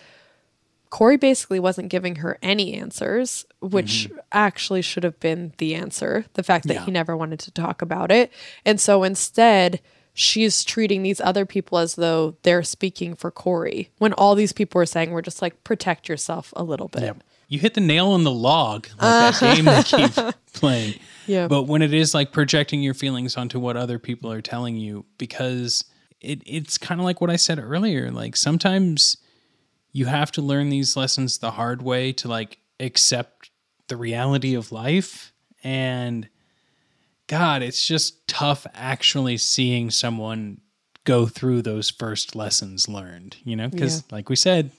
S13: Corey basically wasn't giving her any answers, which mm-hmm. actually should have been the answer. The fact that
S12: Yeah.
S13: he never wanted to talk about it. And so instead, she's treating these other people as though they're speaking for Corey when all these people are saying, we're just like, protect yourself a little bit.
S12: Yep. You hit the nail on the log, like that uh-huh. game they keep playing.
S13: Yeah.
S12: But when it is like projecting your feelings onto what other people are telling you, because it, it's kind of like what I said earlier. Like sometimes you have to learn these lessons the hard way to like accept the reality of life. And God, it's just tough actually seeing someone go through those first lessons learned, you know? Because,
S13: Yeah.
S12: like we said,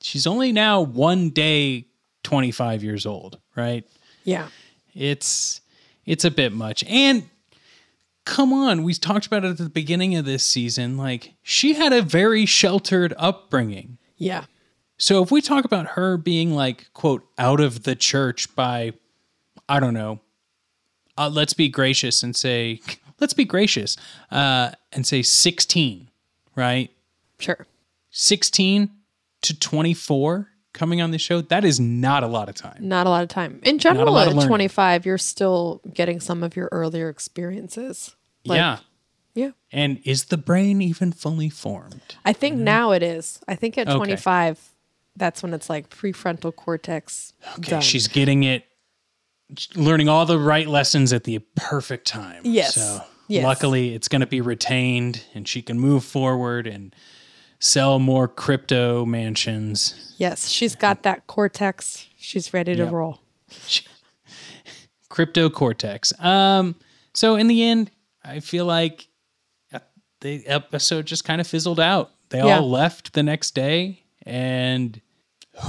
S12: she's only now one day 25 years old, right?
S13: Yeah.
S12: It's it's a bit much. And come on, we talked about it at the beginning of this season. Like she had a very sheltered upbringing.
S13: Yeah.
S12: So if we talk about her being like quote out of the church by I don't know, uh, let's be gracious and say let's be gracious uh, and say 16, right?
S13: Sure.
S12: 16 to 24 coming on the show, that is not a lot of time.
S13: Not a lot of time. In general, at 25, you're still getting some of your earlier experiences. Like,
S12: yeah.
S13: Yeah.
S12: And is the brain even fully formed?
S13: I think now it is. I think at
S12: Okay.
S13: 25, that's when it's like prefrontal cortex.
S12: Okay,
S13: done.
S12: she's getting it, learning all the right lessons at the perfect time.
S13: Yes.
S12: So
S13: Yes.
S12: luckily, it's going to be retained, and she can move forward and sell more crypto mansions.
S13: Yes, she's got that cortex. She's ready to
S12: Yep.
S13: roll.
S12: Crypto cortex. Um. So in the end, I feel like uh, the episode just kind of fizzled out. They
S13: Yeah.
S12: all left the next day, and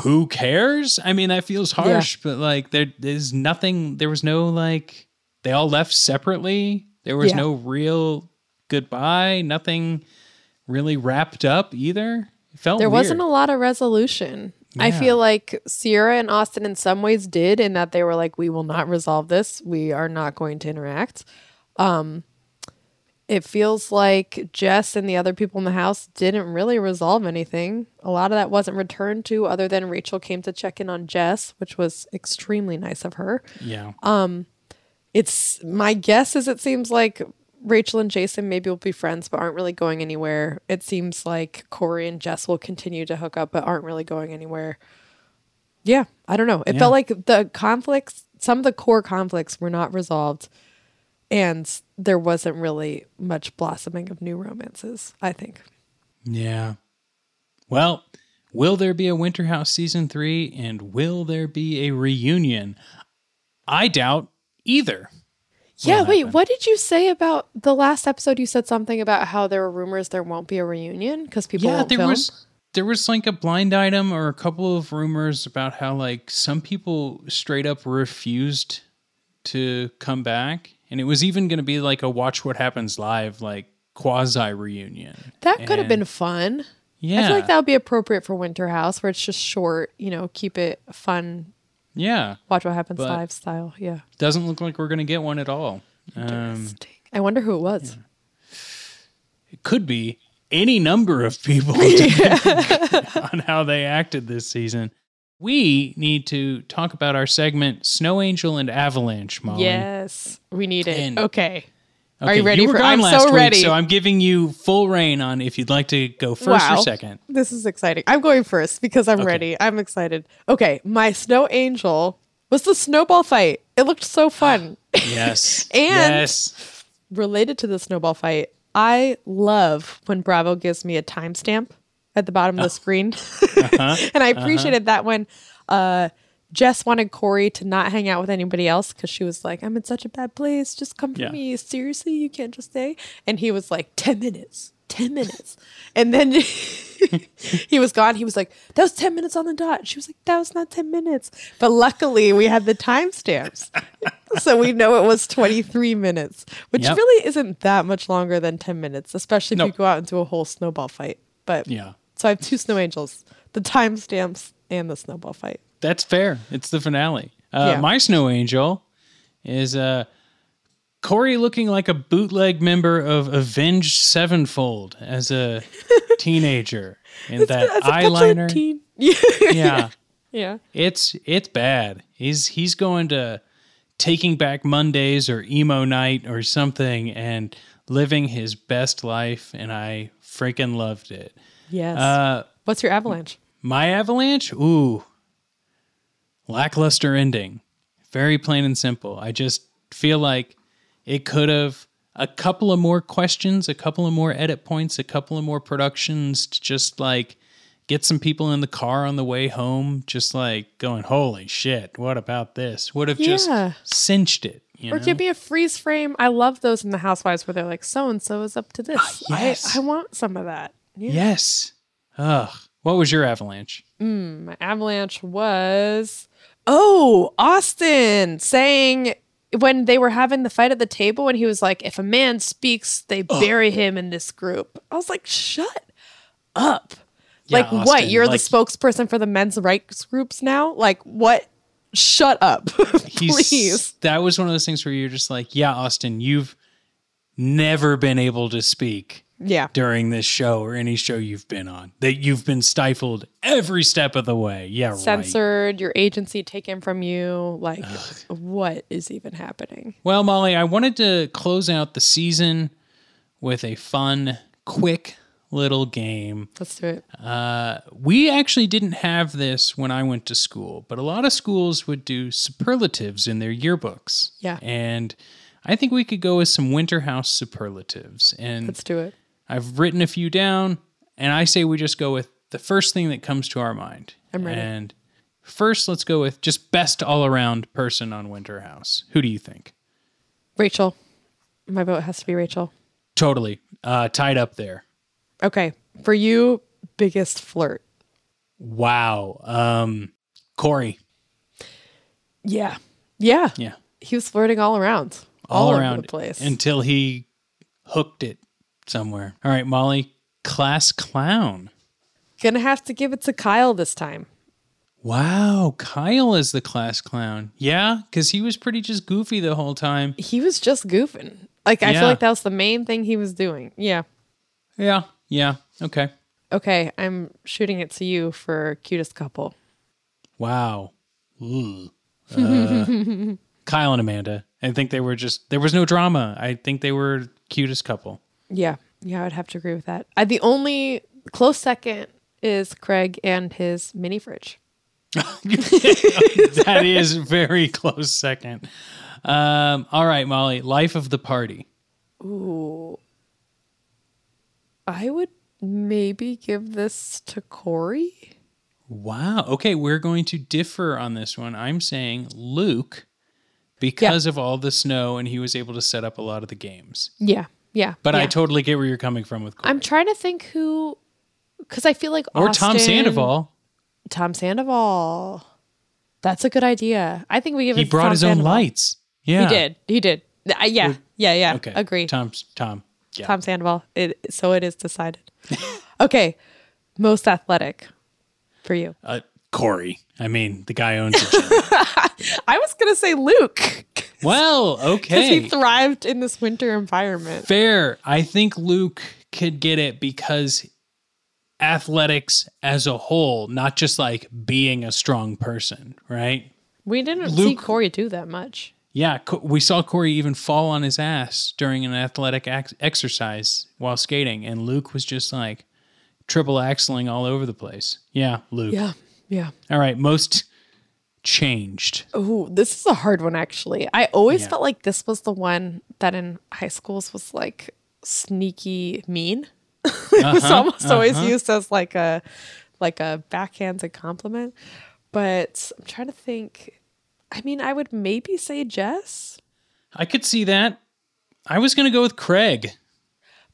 S12: who cares? I mean, that feels harsh, but like there's nothing. There was no like they all left separately. There was
S13: Yeah.
S12: no real goodbye, nothing really wrapped up either. It felt
S13: there
S12: weird.
S13: wasn't a lot of resolution. I feel like Ciara and Austin in some ways did in that they were like, we will not resolve this. We are not going to interact. Um it feels like Jess and the other people in the house didn't really resolve anything. A lot of that wasn't returned to other than Rachel came to check in on Jess, which was extremely nice of her.
S12: Yeah.
S13: Um, it's my guess is it seems like Rachel and Jason maybe will be friends, but aren't really going anywhere. It seems like Corey and Jess will continue to hook up, but aren't really going anywhere. Yeah, I don't know. It
S12: Yeah.
S13: felt like the conflicts, some of the core conflicts were not resolved, and there wasn't really much blossoming of new romances. I think.
S12: Yeah. Well, will there be a Winter House season three and will there be a reunion? I doubt either.
S13: Yeah, wait, what did you say about the last episode? You said something about how there were rumors there won't be a reunion because people
S12: yeah,
S13: won't
S12: there
S13: film.
S12: was there was like a blind item or a couple of rumors about how like some people straight up refused to come back, and it was even going to be like a watch what happens live like quasi reunion.
S13: That could have been fun.
S12: Yeah.
S13: I feel like that would be appropriate for Winter House, where it's just short. You know, keep it fun.
S12: Yeah,
S13: Watch what happens
S12: But-
S13: live style. Yeah.
S12: doesn't look like we're going to get one at all. Um,
S13: I wonder who it was.
S12: it could be any number of people on how they acted this season. We need to talk about our segment Snow Angel and Avalanche, Molly.
S13: Yes, we need it.
S12: And-
S13: okay. Are
S12: Okay,
S13: you ready
S12: were
S13: for?
S12: gone
S13: I'm
S12: last
S13: so
S12: week,
S13: ready.
S12: so I'm giving you full reign on if you'd like to go first
S13: wow.
S12: or second.
S13: This is exciting. I'm going first because I'm
S12: Okay.
S13: ready. I'm excited. Okay, my snow angel was the snowball fight. It looked so fun.
S12: Yes.
S13: And-
S12: yes.
S13: related to the snowball fight, I love when Bravo gives me a timestamp at the bottom of the screen.
S12: Uh-huh.
S13: and I appreciated that when uh, Jess wanted Corey to not hang out with anybody else because she was like, I'm in such a bad place. Just come for
S12: Yeah.
S13: me. Seriously, you can't just stay. And he was like, 10 minutes. 10 minutes. And then he was gone. He was like, that was 10 minutes on the dot. She was like, that was not 10 minutes. But luckily, we had the timestamps. so we know it was 23 minutes, which
S12: Yep.
S13: really isn't that much longer than 10 minutes, especially if you go out into a whole snowball fight. But
S12: Yeah.
S13: so I have two snow angels, the timestamps and the snowball fight.
S12: That's fair. It's the finale. Uh,
S13: Yeah.
S12: My snow angel is uh, Corey looking like a bootleg member of Avenged Sevenfold as a teenager. And that
S13: As a petulant
S12: eyeliner.
S13: teen.
S12: Yeah.
S13: Yeah.
S12: It's it's bad. He's he's going to taking back Mondays or emo night or something and living his best life and I freaking loved it.
S13: Yes.
S12: Uh
S13: What's your avalanche?
S12: my avalanche? Ooh. Lackluster ending. Very plain and simple. I just feel like it could have a couple of more questions, a couple of more edit points, a couple of more productions to just like get some people in the car on the way home, just like going, holy shit, what about this? Would have
S13: Yeah.
S12: just cinched it. You
S13: or
S12: know?
S13: give me a freeze frame. I love those in the Housewives where they're like, so and so is up to this.
S12: yes.
S13: I, I want some of that. Yeah.
S12: Yes. Ugh. What was your avalanche?
S13: Mm, my avalanche was oh Austin saying when they were having the fight at the table and he was like, if a man speaks, they bury him in this group. I was like, shut up.
S12: Yeah,
S13: like what? You're
S12: like-
S13: the spokesperson for the men's rights groups now? Like what? Shut up, please.
S12: That was one of those things where you're just like, yeah, Austin, you've never been able to speak
S13: Yeah.
S12: during this show or any show you've been on. That you've been stifled every step of the way. Yeah, right.
S13: Censored, your agency taken from you. Like, what is even happening?
S12: Well, Molly, I wanted to close out the season with a fun, quick little game.
S13: Let's do it.
S12: Uh, we actually didn't have this when I went to school, but a lot of schools would do superlatives in their yearbooks.
S13: Yeah.
S12: And I think we could go with some Winter House superlatives. And
S13: Let's do it.
S12: I've written a few down, and I say we just go with the first thing that comes to our mind.
S13: I'm ready.
S12: And first, let's go with just best all around person on Winter House. Who do you think?
S13: Rachel. My vote has to be Rachel.
S12: Totally. Uh, tied up there.
S13: Okay. For you, biggest flirt.
S12: Wow. Um, Corey.
S13: Yeah. Yeah.
S12: Yeah.
S13: He was flirting all around.
S12: all,
S13: All over the place.
S12: until he hooked it somewhere. All right, Molly, class clown.
S13: Gonna have to give it to Kyle this time.
S12: Wow, Kyle is the class clown. Yeah, because he was pretty just goofy the whole time.
S13: He was just goofing. Like I
S12: Yeah.
S13: feel like that was the main thing he was doing. Yeah.
S12: Yeah, yeah, okay.
S13: Okay, I'm shooting it to you for cutest couple.
S12: Wow. Uh, Kyle and Amanda. I think they were just there was no drama. I think they were cutest couple.
S13: Yeah, yeah, I would have to agree with that. I, the only close second is Craig and his mini fridge.
S12: that is very close second. Um, all right, Molly, life of the party.
S13: Ooh, I would maybe give this to Corey.
S12: Wow. Okay, we're going to differ on this one. I'm saying Luke because of all the snow and he was able to set up a lot of the games.
S13: Yeah, yeah.
S12: But I totally get where you're coming from with Corey.
S13: I'm trying to think who, because I feel like
S12: or Tom Sandoval.
S13: Tom Sandoval. That's a good idea. I think we give
S12: He
S13: it.
S12: brought
S13: Tom
S12: his own lights. Yeah.
S13: he did. He did. Uh, yeah, yeah, yeah.
S12: Okay.
S13: Agree.
S12: Tom Tom. Yeah.
S13: Tom Sandoval. It so it is decided. okay, most athletic for you.
S12: Uh, Corey. I mean, the guy owns a gym.
S13: I was gonna say Luke
S12: well, okay.
S13: because he thrived in this winter environment.
S12: Fair. I think Luke could get it because athletics as a whole, not just like being a strong person, right?
S13: We didn't see Corey do that much.
S12: Yeah, we saw Corey even fall on his ass during an athletic ex- exercise while skating, and Luke was just like triple axling all over the place. Yeah, Luke.
S13: Yeah, yeah.
S12: All right, most changed.
S13: Oh, this is a hard one actually. I always
S12: Yeah.
S13: felt like this was the one that in high schools was like sneaky mean. it was
S12: Uh-huh,
S13: almost always
S12: uh-huh.
S13: used as like a like a backhanded compliment. But I'm trying to think. I mean, I would maybe say Jess.
S12: I could see that. I was going to go with Craig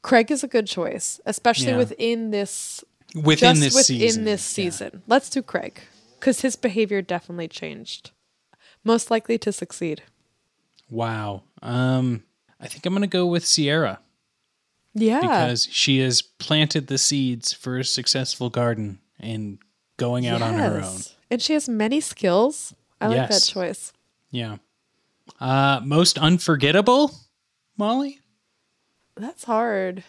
S13: Craig is a good choice, especially
S12: Yeah.
S13: within this
S12: within
S13: just
S12: this
S13: within
S12: season.
S13: this season. Let's do Craig because his behavior definitely changed. Most likely to succeed.
S12: Wow. Um, I think I'm going to go with Ciara
S13: Yeah.
S12: because she has planted the seeds for a successful garden and going out on her own.
S13: And she has many skills. I like that choice.
S12: Yeah. Uh, most unforgettable, Molly?
S13: That's hard.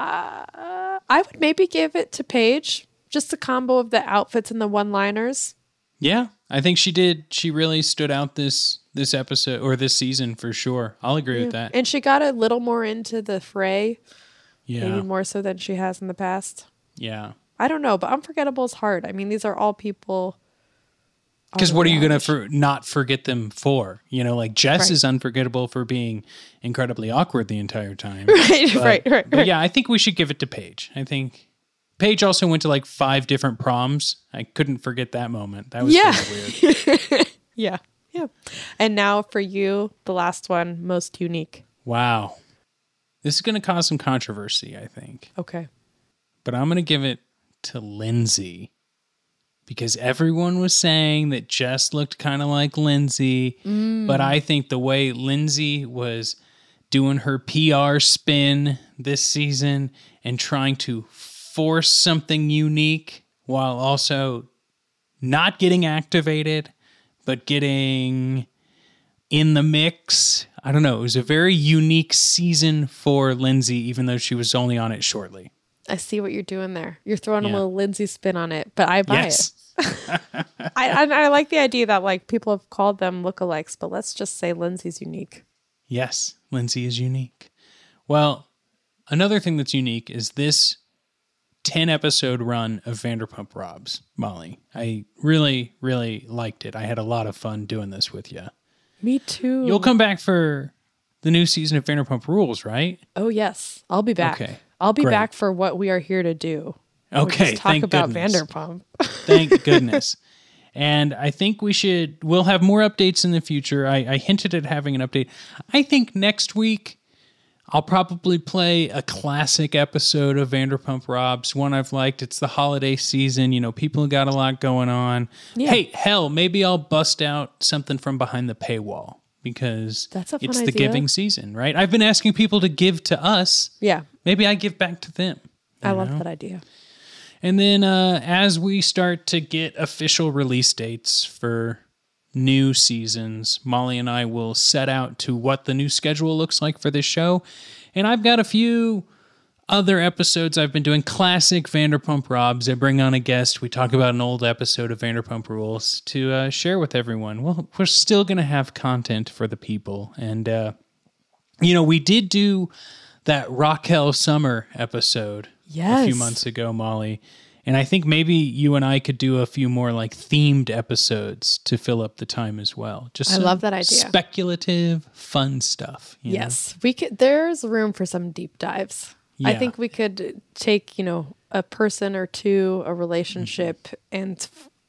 S13: Uh, I would maybe give it to Paige. Just a combo of the outfits and the one-liners.
S12: Yeah, I think she did. She really stood out this this episode or this season for sure. I'll agree with that.
S13: And she got a little more into the fray,
S12: Yeah.
S13: maybe more so than she has in the past.
S12: Yeah.
S13: I don't know, but unforgettable is hard. I mean, these are all people.
S12: Because what are you going to for, not forget them for? You know, like Jess
S13: Right.
S12: is unforgettable for being incredibly awkward the entire time.
S13: Right,
S12: But-
S13: right, right, right.
S12: yeah, I think we should give it to Paige. I think Paige also went to like five different proms. I couldn't forget that moment. That was
S13: Yeah.
S12: weird.
S13: Yeah, yeah. And now for you, the last one, most unique.
S12: Wow. This is going to cause some controversy, I think.
S13: Okay.
S12: But I'm going to give it to Lindsay because everyone was saying that Jess looked kind of like Lindsay.
S13: Mm.
S12: But I think the way Lindsay was doing her PR spin this season and trying to force something unique while also not getting activated, but getting in the mix. I don't know. It was a very unique season for Lindsay, even though she was only on it shortly.
S13: I see what you're doing there. You're throwing
S12: Yeah.
S13: a little Lindsay spin on it, but I buy
S12: Yes.
S13: it. I, I I like the idea that like people have called them lookalikes, but let's just say Lindsay's unique.
S12: Yes, Lindsay is unique. Well, another thing that's unique is this 10 episode run of Vanderpump Robs, Molly. I really, really liked it. I had a lot of fun doing this with you.
S13: Me too.
S12: You'll come back for the new season of Vanderpump Rules, right?
S13: Oh yes, I'll be back.
S12: Okay,
S13: I'll be
S12: great.
S13: back for what we are here to do.
S12: Okay,
S13: talk
S12: thank
S13: about
S12: goodness.
S13: Vanderpump.
S12: Thank goodness. And I think we should, we'll have more updates in the future. I, I hinted at having an update. I think next week I'll probably play a classic episode of Vanderpump Robs, one I've liked. It's the holiday season. You know, people got a lot going on.
S13: Yeah.
S12: Hey, hell, maybe I'll bust out something from behind the paywall. because
S13: That's
S12: it's the giving season, right? I've been asking people to give to us.
S13: Yeah.
S12: Maybe I give back to them.
S13: I
S12: you
S13: love that idea.
S12: And then uh, as we start to get official release dates for new seasons, Molly and I will set out to what the new schedule looks like for this show. And I've got a few other episodes I've been doing classic Vanderpump Robs. I bring on a guest. We talk about an old episode of Vanderpump Rules to uh, share with everyone. Well, we're still going to have content for the people. And, uh, you know, we did do that Raquel Summer episode a few months ago, Molly. And I think maybe you and I could do a few more like themed episodes to fill up the time as well. Just
S13: I love that idea.
S12: Speculative, fun stuff. you know?
S13: Yes, we could. There's room for some deep dives. I think we could take you know a person or two, a relationship,
S12: Mm-hmm.
S13: and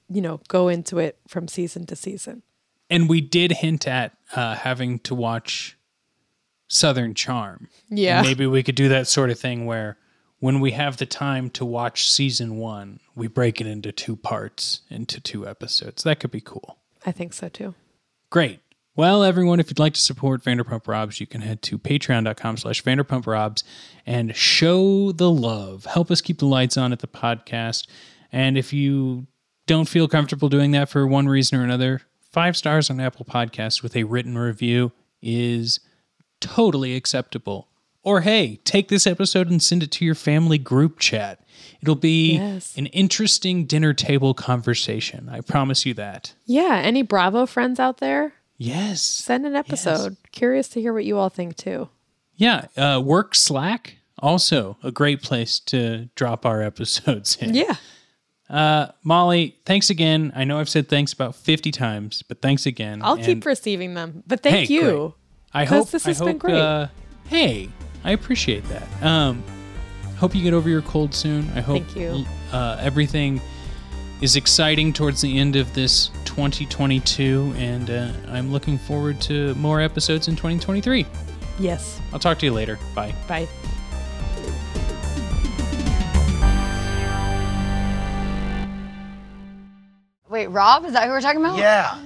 S13: you know go into it from season to season.
S12: and we did hint at uh, having to watch Southern Charm.
S13: Yeah.
S12: And maybe we could do that sort of thing where when we have the time to watch season one, we break it into two parts, into two episodes. That could be cool.
S13: I think so too.
S12: Great. Well, everyone, if you'd like to support Vanderpump Robs, you can head to patreon.com slash Vanderpump Robs and show the love. Help us keep the lights on at the podcast. And if you don't feel comfortable doing that for one reason or another, five stars on Apple Podcasts with a written review is totally acceptable. Or hey, take this episode and send it to your family group chat. It'll be
S13: Yes.
S12: an interesting dinner table conversation. I promise you that.
S13: Yeah. Any Bravo friends out there?
S12: Yes.
S13: Send an episode. Curious to hear what you all think too.
S12: Yeah, uh, work Slack also a great place to drop our episodes in.
S13: Yeah.
S12: Uh, Molly, thanks again. I know I've said thanks about fifty times, but thanks again.
S13: I'll
S12: And
S13: keep receiving them. But thank
S12: Hey,
S13: you.
S12: great. I hope
S13: this
S12: I
S13: has been great.
S12: Uh, hey, I appreciate that. Um, hope you get over your cold soon. I hope
S13: Thank you.
S12: Uh, everything is exciting towards the end of this 2022, and uh, I'm looking forward to more episodes in 2023.
S13: Yes.
S12: I'll talk to you later. Bye.
S13: Bye.
S15: Wait, Rob? Is that who we're talking about?
S5: Yeah.